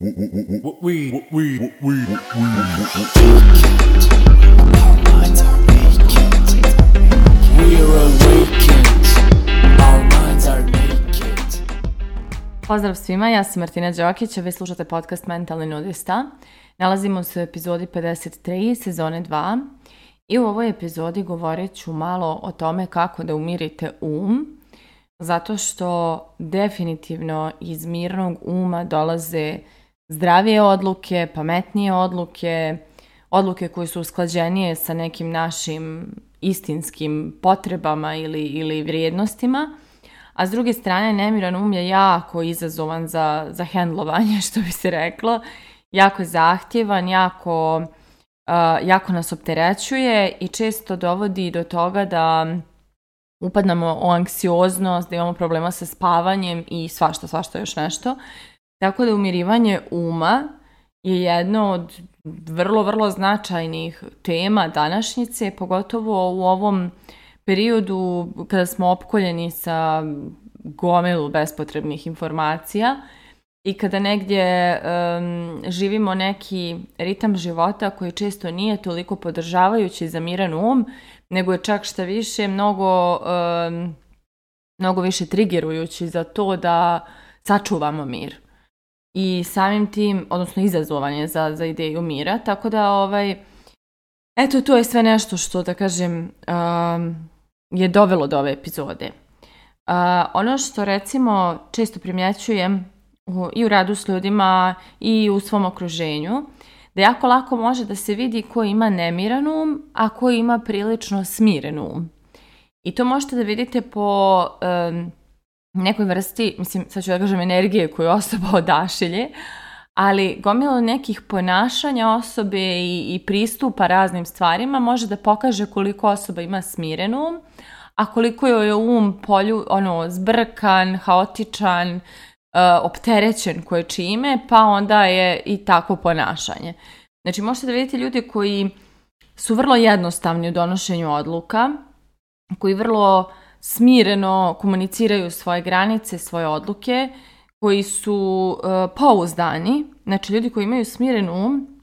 Pozdrav svima, ja sam Martina Đokić, a vi slušate podcast Mentalni nudista. Nalazimo se u epizodi 53 sezone 2 i u ovoj epizodi govorit ću malo o tome kako da umirite um, zato što definitivno iz mirnog uma dolaze zdravije odluke, pametnije odluke, odluke koje su usklađenije sa nekim našim istinskim potrebama ili, ili vrijednostima. A s druge strane, nemiran um je jako izazovan za, za hendlovanje, što bi se reklo. Jako je zahtjevan, jako, jako nas opterećuje i često dovodi do toga da upadnamo u anksioznost, da imamo problema sa spavanjem i svašta, svašta još nešto. Tako da umirivanje uma je jedno od vrlo, vrlo značajnih tema današnjice, pogotovo u ovom periodu kada smo opkoljeni sa gomilu bespotrebnih informacija i kada negdje živimo neki ritam života koji često nije toliko podržavajući za miran um, nego je čak šta više mnogo, mnogo više trigerujući za to da sačuvamo mir i samim tim, odnosno izazovan je za, za ideju mira, tako da ovaj, eto to je sve nešto što da kažem um, je dovelo do ove epizode. Uh, ono što recimo često primjećujem i u radu s ljudima i u svom okruženju, da jako lako može da se vidi ko ima nemiran um, a ko ima prilično smiren um. I to možete da vidite po um, nekoj vrsti, mislim, sad ću da energije koju osoba odašilje, ali gomilo nekih ponašanja osobe i, i pristupa raznim stvarima može da pokaže koliko osoba ima smirenu, a koliko joj je um polju, ono, zbrkan, haotičan, e, opterećen koje čime, pa onda je i tako ponašanje. Znači, možete da vidite ljudi koji su vrlo jednostavni u donošenju odluka, koji vrlo smireno komuniciraju svoje granice, svoje odluke, koji su e, pouzdani, znači ljudi koji imaju smiren um,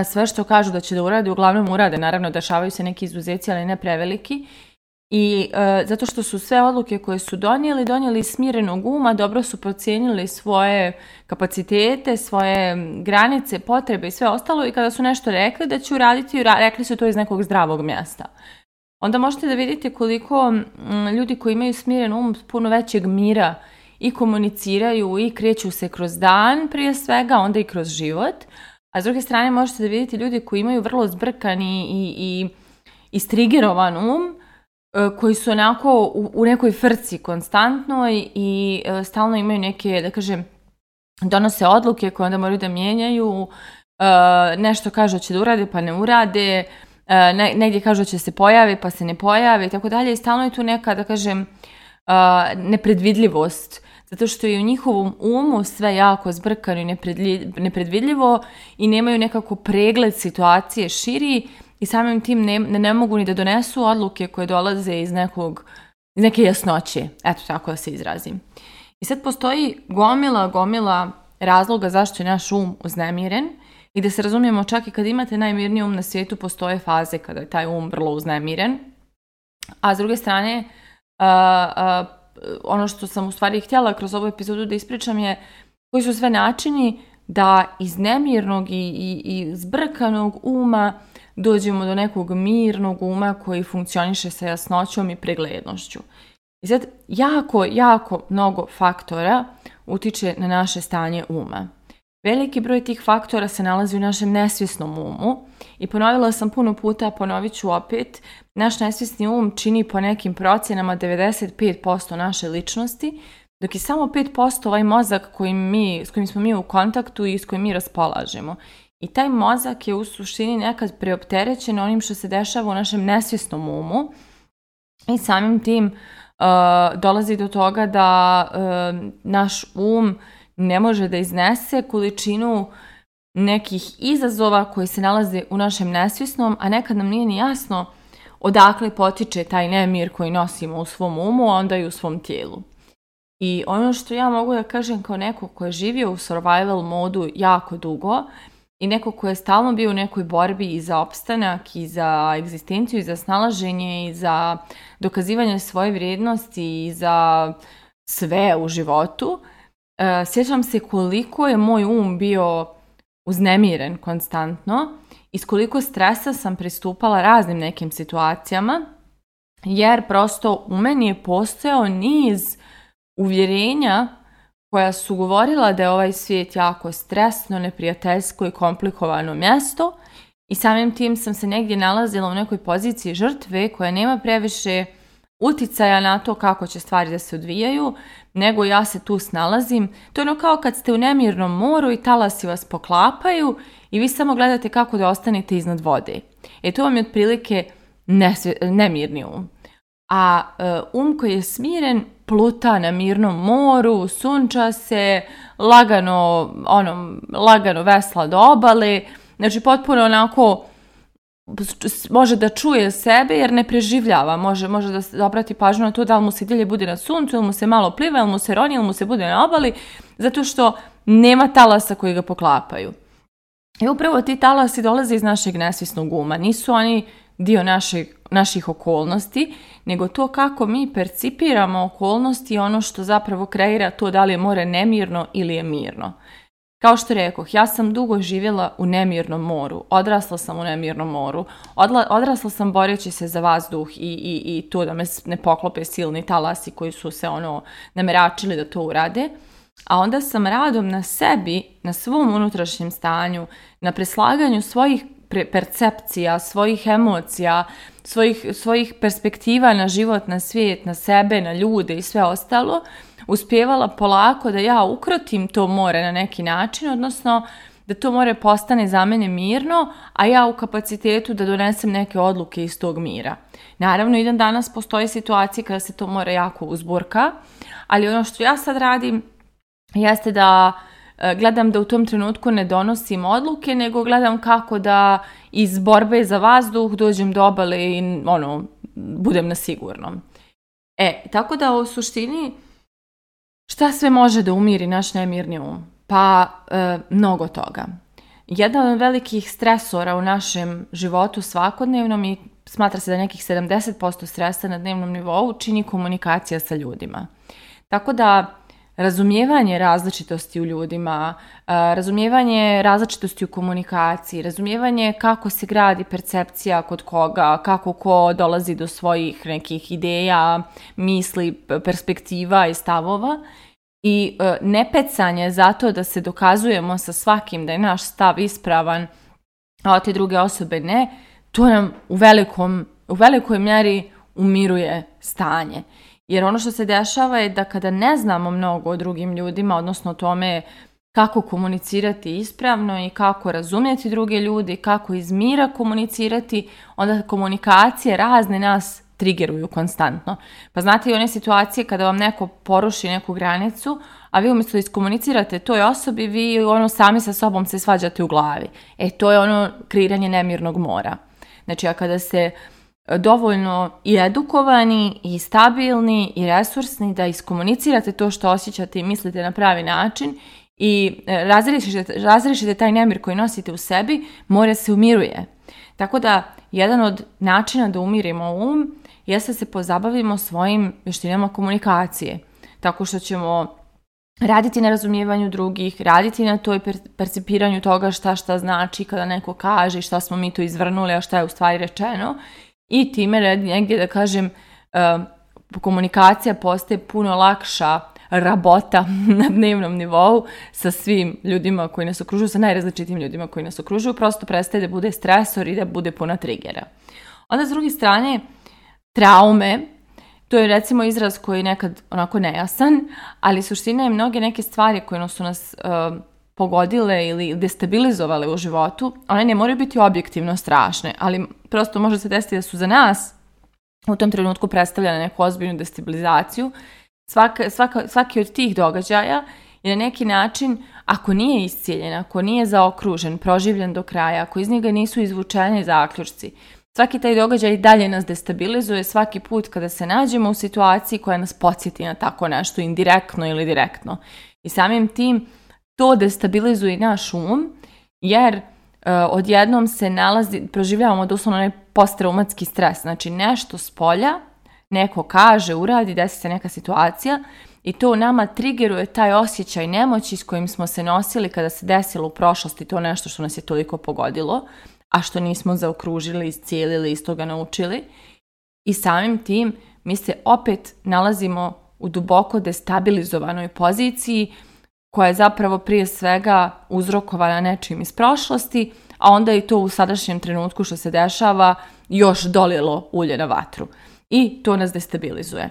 e, sve što kažu da će da urade, uglavnom urade, naravno dešavaju se neki izuzeci, ali ne preveliki, i e, zato što su sve odluke koje su donijeli, donijeli smirenog uma, dobro su procijenili svoje kapacitete, svoje granice, potrebe i sve ostalo i kada su nešto rekli da će uraditi, rekli su to iz nekog zdravog mjesta onda možete da vidite koliko ljudi koji imaju smiren um puno većeg mira i komuniciraju i kreću se kroz dan prije svega, onda i kroz život. A s druge strane možete da vidite ljudi koji imaju vrlo zbrkani i, istrigirovan um, e, koji su onako u, nekoj frci konstantnoj i e, stalno imaju neke, da kažem, donose odluke koje onda moraju da mijenjaju, e, nešto kažu da će da urade pa ne urade, E, negdje kažu će se pojavi pa se ne pojavi i tako dalje i stalno je tu neka da kažem e, nepredvidljivost zato što je u njihovom umu sve jako zbrkano i nepredvidljivo i nemaju nekako pregled situacije širi i samim tim ne, ne mogu ni da donesu odluke koje dolaze iz nekog neke jasnoće, eto tako da se izrazim. I sad postoji gomila, gomila razloga zašto je naš um uznemiren i da se razumijemo čak i kad imate najmirniji um na svijetu postoje faze kada je taj um vrlo uznemiren. A s druge strane, uh, uh, ono što sam u stvari htjela kroz ovu epizodu da ispričam je koji su sve načini da iz nemirnog i, i, i zbrkanog uma dođemo do nekog mirnog uma koji funkcioniše sa jasnoćom i preglednošću. I sad jako, jako mnogo faktora utiče na naše stanje uma. Veliki broj tih faktora se nalazi u našem nesvjesnom umu i ponovila sam puno puta, ponovit ću opet, naš nesvjesni um čini po nekim procjenama 95% naše ličnosti, dok je samo 5% ovaj mozak mi, s kojim smo mi u kontaktu i s kojim mi raspolažemo. I taj mozak je u suštini nekad preopterećen onim što se dešava u našem nesvjesnom umu i samim tim uh, dolazi do toga da uh, naš um ne može da iznese količinu nekih izazova koji se nalaze u našem nesvjesnom, a nekad nam nije ni jasno odakle potiče taj nemir koji nosimo u svom umu, a onda i u svom tijelu. I ono što ja mogu da kažem kao neko ko je živio u survival modu jako dugo i neko ko je stalno bio u nekoj borbi i za opstanak i za egzistenciju i za snalaženje i za dokazivanje svoje vrijednosti i za sve u životu – E, sjećam se koliko je moj um bio uznemiren konstantno i koliko stresa sam pristupala raznim nekim situacijama, jer prosto u meni je postojao niz uvjerenja koja su govorila da je ovaj svijet jako stresno, neprijateljsko i komplikovano mjesto i samim tim sam se negdje nalazila u nekoj poziciji žrtve koja nema previše utjecaja na to kako će stvari da se odvijaju, nego ja se tu snalazim. To je ono kao kad ste u nemirnom moru i talasi vas poklapaju i vi samo gledate kako da ostanete iznad vode. E to vam je otprilike nemirni um. A e, um koji je smiren pluta na mirnom moru, sunča se, lagano, ono, lagano vesla do obale, znači potpuno onako može da čuje sebe jer ne preživljava, može, može da obrati pažnju na to da li mu se dilje bude na suncu, ili mu se malo pliva, ili mu se roni, ili mu se bude na obali, zato što nema talasa koji ga poklapaju. I upravo ti talasi dolaze iz našeg nesvisnog uma, nisu oni dio naših okolnosti, nego to kako mi percipiramo okolnosti i ono što zapravo kreira to da li je more nemirno ili je mirno. Kao što rekoh, ja sam dugo živjela u nemirnom moru, odrasla sam u nemirnom moru, odrasla sam boreći se za vazduh i, i, i to da me ne poklope silni talasi koji su se ono nameračili da to urade, a onda sam radom na sebi, na svom unutrašnjem stanju, na preslaganju svojih percepcija, svojih emocija, svojih, svojih perspektiva na život, na svijet, na sebe, na ljude i sve ostalo, uspjevala polako da ja ukrotim to more na neki način, odnosno da to more postane za mene mirno, a ja u kapacitetu da donesem neke odluke iz tog mira. Naravno, i dan danas postoje situacije kada se to more jako uzburka, ali ono što ja sad radim jeste da e, gledam da u tom trenutku ne donosim odluke, nego gledam kako da iz borbe za vazduh dođem do obale i ono, budem na sigurnom. E, tako da u suštini Šta sve može da umiri naš nemirni um? Pa, e, mnogo toga. Jedan od velikih stresora u našem životu svakodnevnom i smatra se da nekih 70% stresa na dnevnom nivou čini komunikacija sa ljudima. Tako da razumijevanje različitosti u ljudima, razumijevanje različitosti u komunikaciji, razumijevanje kako se gradi percepcija kod koga, kako ko dolazi do svojih nekih ideja, misli, perspektiva i stavova i e, nepecanje zato da se dokazujemo sa svakim da je naš stav ispravan, a te druge osobe ne, to nam u, velikom, u velikoj mjeri umiruje stanje. Jer ono što se dešava je da kada ne znamo mnogo o drugim ljudima, odnosno o tome kako komunicirati ispravno i kako razumjeti druge ljude, kako iz mira komunicirati, onda komunikacije razne nas trigeruju konstantno. Pa znate i one situacije kada vam neko poruši neku granicu, a vi umjesto da iskomunicirate toj osobi, vi ono sami sa sobom se svađate u glavi. E to je ono kreiranje nemirnog mora. Znači, a kada se dovoljno i edukovani i stabilni i resursni da iskomunicirate to što osjećate i mislite na pravi način i e, razrešite, taj nemir koji nosite u sebi, mora se umiruje. Tako da, jedan od načina da umirimo um jeste se pozabavimo svojim vještinama komunikacije. Tako što ćemo raditi na razumijevanju drugih, raditi na toj percipiranju toga šta šta znači kada neko kaže šta smo mi to izvrnuli, a šta je u stvari rečeno i time red negdje da kažem komunikacija postaje puno lakša rabota na dnevnom nivou sa svim ljudima koji nas okružuju, sa najrazličitim ljudima koji nas okružuju, prosto prestaje da bude stresor i da bude puna trigera. Onda s druge strane, traume, to je recimo izraz koji je nekad onako nejasan, ali suština je mnoge neke stvari koje su nas pogodile ili destabilizovale u životu, one ne moraju biti objektivno strašne, ali prosto može se desiti da su za nas u tom trenutku predstavljene neku ozbiljnu destabilizaciju. Svaka, svaka, svaki od tih događaja je na neki način, ako nije iscijeljen, ako nije zaokružen, proživljen do kraja, ako iz njega nisu izvučeni zaključci, Svaki taj događaj dalje nas destabilizuje svaki put kada se nađemo u situaciji koja nas podsjeti na tako nešto indirektno ili direktno. I samim tim to destabilizuje naš um, jer e, odjednom se nalazi, proživljavamo doslovno onaj posttraumatski stres. Znači nešto s polja, neko kaže, uradi, desi se neka situacija i to nama trigeruje taj osjećaj nemoći s kojim smo se nosili kada se desilo u prošlosti to nešto što nas je toliko pogodilo, a što nismo zaokružili, iscijelili, iz toga naučili. I samim tim mi se opet nalazimo u duboko destabilizovanoj poziciji koja je zapravo prije svega uzrokovana nečim iz prošlosti, a onda i to u sadašnjem trenutku što se dešava još dolilo ulje na vatru. I to nas destabilizuje.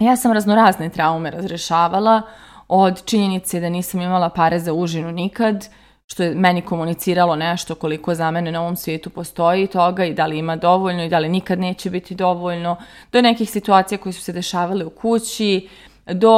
Ja sam raznorazne traume razrešavala, od činjenice da nisam imala pare za užinu nikad, što je meni komuniciralo nešto koliko za mene na ovom svijetu postoji toga i da li ima dovoljno i da li nikad neće biti dovoljno, do nekih situacija koje su se dešavale u kući, do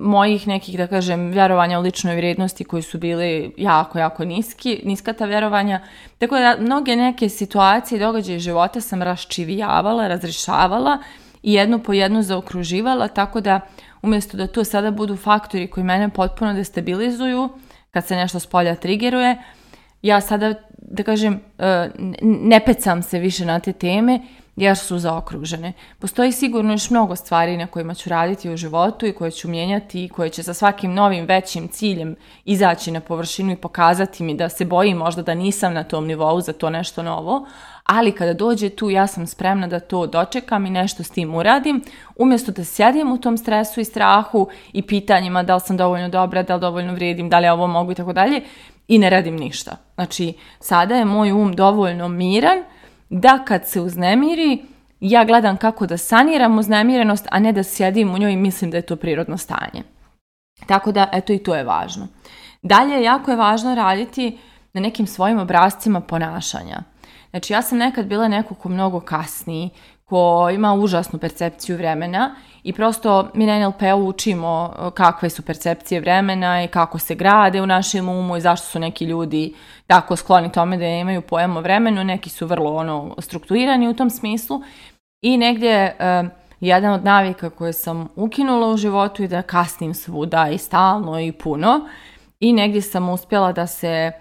mojih nekih, da kažem, vjerovanja o ličnoj vrijednosti koji su bili jako, jako niski, niska ta vjerovanja. Tako da mnoge neke situacije i događaje života sam raščivijavala, razrješavala i jednu po jednu zaokruživala, tako da umjesto da to sada budu faktori koji mene potpuno destabilizuju, kad se nešto s polja trigeruje, ja sada, da kažem, eh, ne pecam se više na te teme jer su zaokružene. Postoji sigurno još mnogo stvari na kojima ću raditi u životu i koje ću mijenjati i koje će sa svakim novim većim ciljem izaći na površinu i pokazati mi da se bojim možda da nisam na tom nivou za to nešto novo, ali kada dođe tu ja sam spremna da to dočekam i nešto s tim uradim, umjesto da sjedim u tom stresu i strahu i pitanjima da li sam dovoljno dobra, da li dovoljno vrijedim, da li ja ovo mogu i tako dalje i ne radim ništa. Znači, sada je moj um dovoljno miran da kad se uznemiri, ja gledam kako da saniram uznemirenost, a ne da sjedim u njoj i mislim da je to prirodno stanje. Tako da, eto i to je važno. Dalje, jako je važno raditi na nekim svojim obrazcima ponašanja. Znači, ja sam nekad bila neko mnogo kasniji, ko ima užasnu percepciju vremena i prosto mi na NLP-u učimo e, kakve su percepcije vremena i kako se grade u našem umu i zašto su neki ljudi tako skloni tome da imaju pojam o vremenu, neki su vrlo ono strukturirani u tom smislu i negdje uh, e, jedan od navika koje sam ukinula u životu je da kasnim svuda i stalno i puno i negdje sam uspjela da se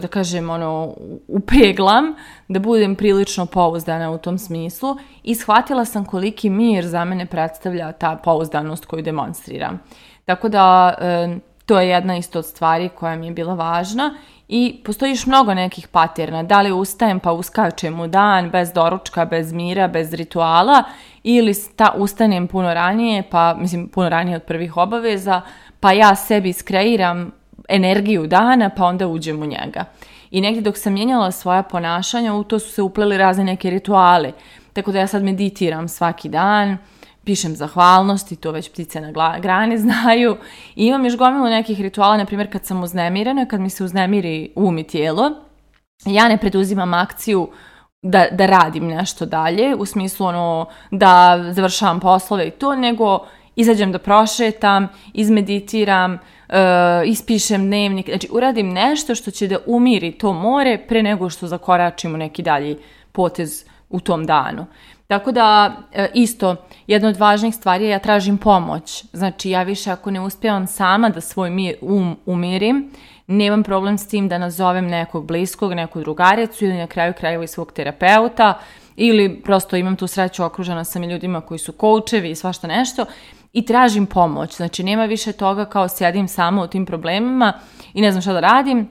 da kažem, ono, upeglam, da budem prilično pouzdana u tom smislu i shvatila sam koliki mir za mene predstavlja ta pouzdanost koju demonstriram. Tako da, to je jedna isto od stvari koja mi je bila važna i postoji još mnogo nekih paterna. Da li ustajem pa uskačem u dan bez doručka, bez mira, bez rituala ili sta, ustanem puno ranije, pa mislim puno ranije od prvih obaveza, pa ja sebi skreiram energiju dana pa onda uđem u njega. I negdje dok sam mijenjala svoja ponašanja u to su se upleli razne neki rituali. Tako da ja sad meditiram svaki dan, pišem zahvalnosti, to već ptice na grani znaju. I imam još gomilu nekih rituala, na primjer kad sam uznemirena, kad mi se uznemiri um i tijelo, ja ne preduzimam akciju da, da radim nešto dalje, u smislu ono da završavam poslove i to, nego izađem da prošetam, izmeditiram, Uh, ispišem dnevnik, znači uradim nešto što će da umiri to more pre nego što zakoračimo neki dalji potez u tom danu. Tako da, eh, isto, jedna od važnijih stvari je ja tražim pomoć. Znači, ja više ako ne uspijem sama da svoj mir, um umirim, nemam problem s tim da nazovem nekog bliskog, neku drugaricu ili na kraju krajeva i svog terapeuta ili prosto imam tu sreću, okružena sam i ljudima koji su koučevi i svašta nešto i tražim pomoć. Znači nema više toga kao sjedim samo u tim problemima i ne znam što da radim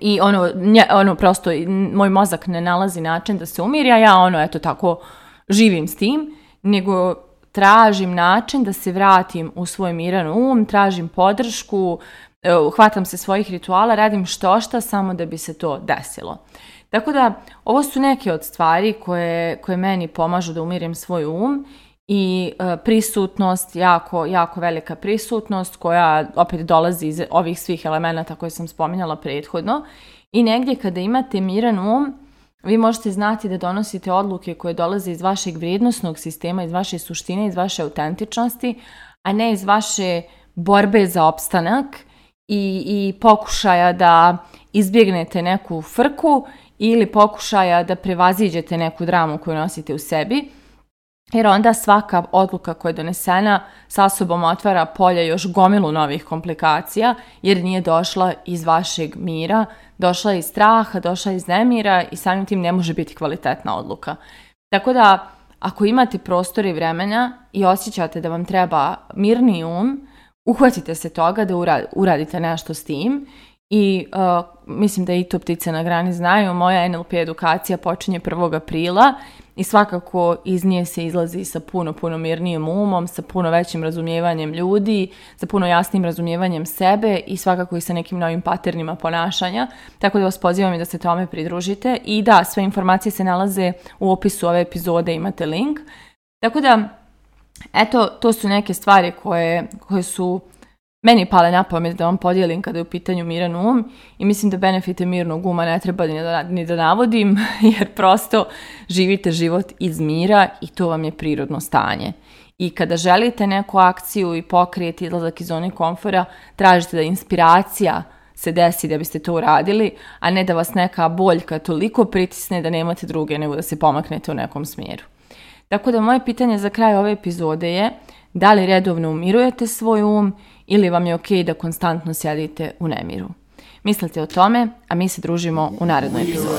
i ono, ono prosto moj mozak ne nalazi način da se umiri, a ja ono eto tako živim s tim, nego tražim način da se vratim u svoj miran um, tražim podršku, e, hvatam se svojih rituala, radim što šta samo da bi se to desilo. Tako da, ovo su neke od stvari koje, koje meni pomažu da umirim svoj um i e, prisutnost, jako, jako velika prisutnost koja opet dolazi iz ovih svih elemenata koje sam spominjala prethodno. I negdje kada imate miran um, vi možete znati da donosite odluke koje dolaze iz vašeg vrijednosnog sistema, iz vaše suštine, iz vaše autentičnosti, a ne iz vaše borbe za opstanak i, i pokušaja da izbjegnete neku frku ili pokušaja da prevaziđete neku dramu koju nosite u sebi jer onda svaka odluka koja je donesena sa sobom otvara polje još gomilu novih komplikacija jer nije došla iz vašeg mira, došla je iz straha, došla je iz nemira i samim tim ne može biti kvalitetna odluka. Tako da ako imate prostor i vremena i osjećate da vam treba mirni um, uhvatite se toga da uradite nešto s tim i uh, mislim da i to ptice na grani znaju, moja NLP edukacija počinje 1. aprila i svakako iz nje se izlazi sa puno, puno mirnijim umom, sa puno većim razumijevanjem ljudi, sa puno jasnim razumijevanjem sebe i svakako i sa nekim novim paternima ponašanja. Tako da vas pozivam i da se tome pridružite. I da, sve informacije se nalaze u opisu ove epizode, imate link. Tako da, eto, to su neke stvari koje, koje su meni pale na pamet da vam podijelim kada je u pitanju miran um i mislim da benefite mirnog uma ne treba ni da, ni da navodim jer prosto živite život iz mira i to vam je prirodno stanje. I kada želite neku akciju i pokrijeti izlazak iz zone komfora, tražite da inspiracija se desi da biste to uradili, a ne da vas neka boljka toliko pritisne da nemate druge nego da se pomaknete u nekom smjeru. Tako da moje pitanje za kraj ove epizode je da li redovno umirujete svoj um ili vam je ok da konstantno sjedite u nemiru? Mislite o tome, a mi se družimo u narednoj epizodi.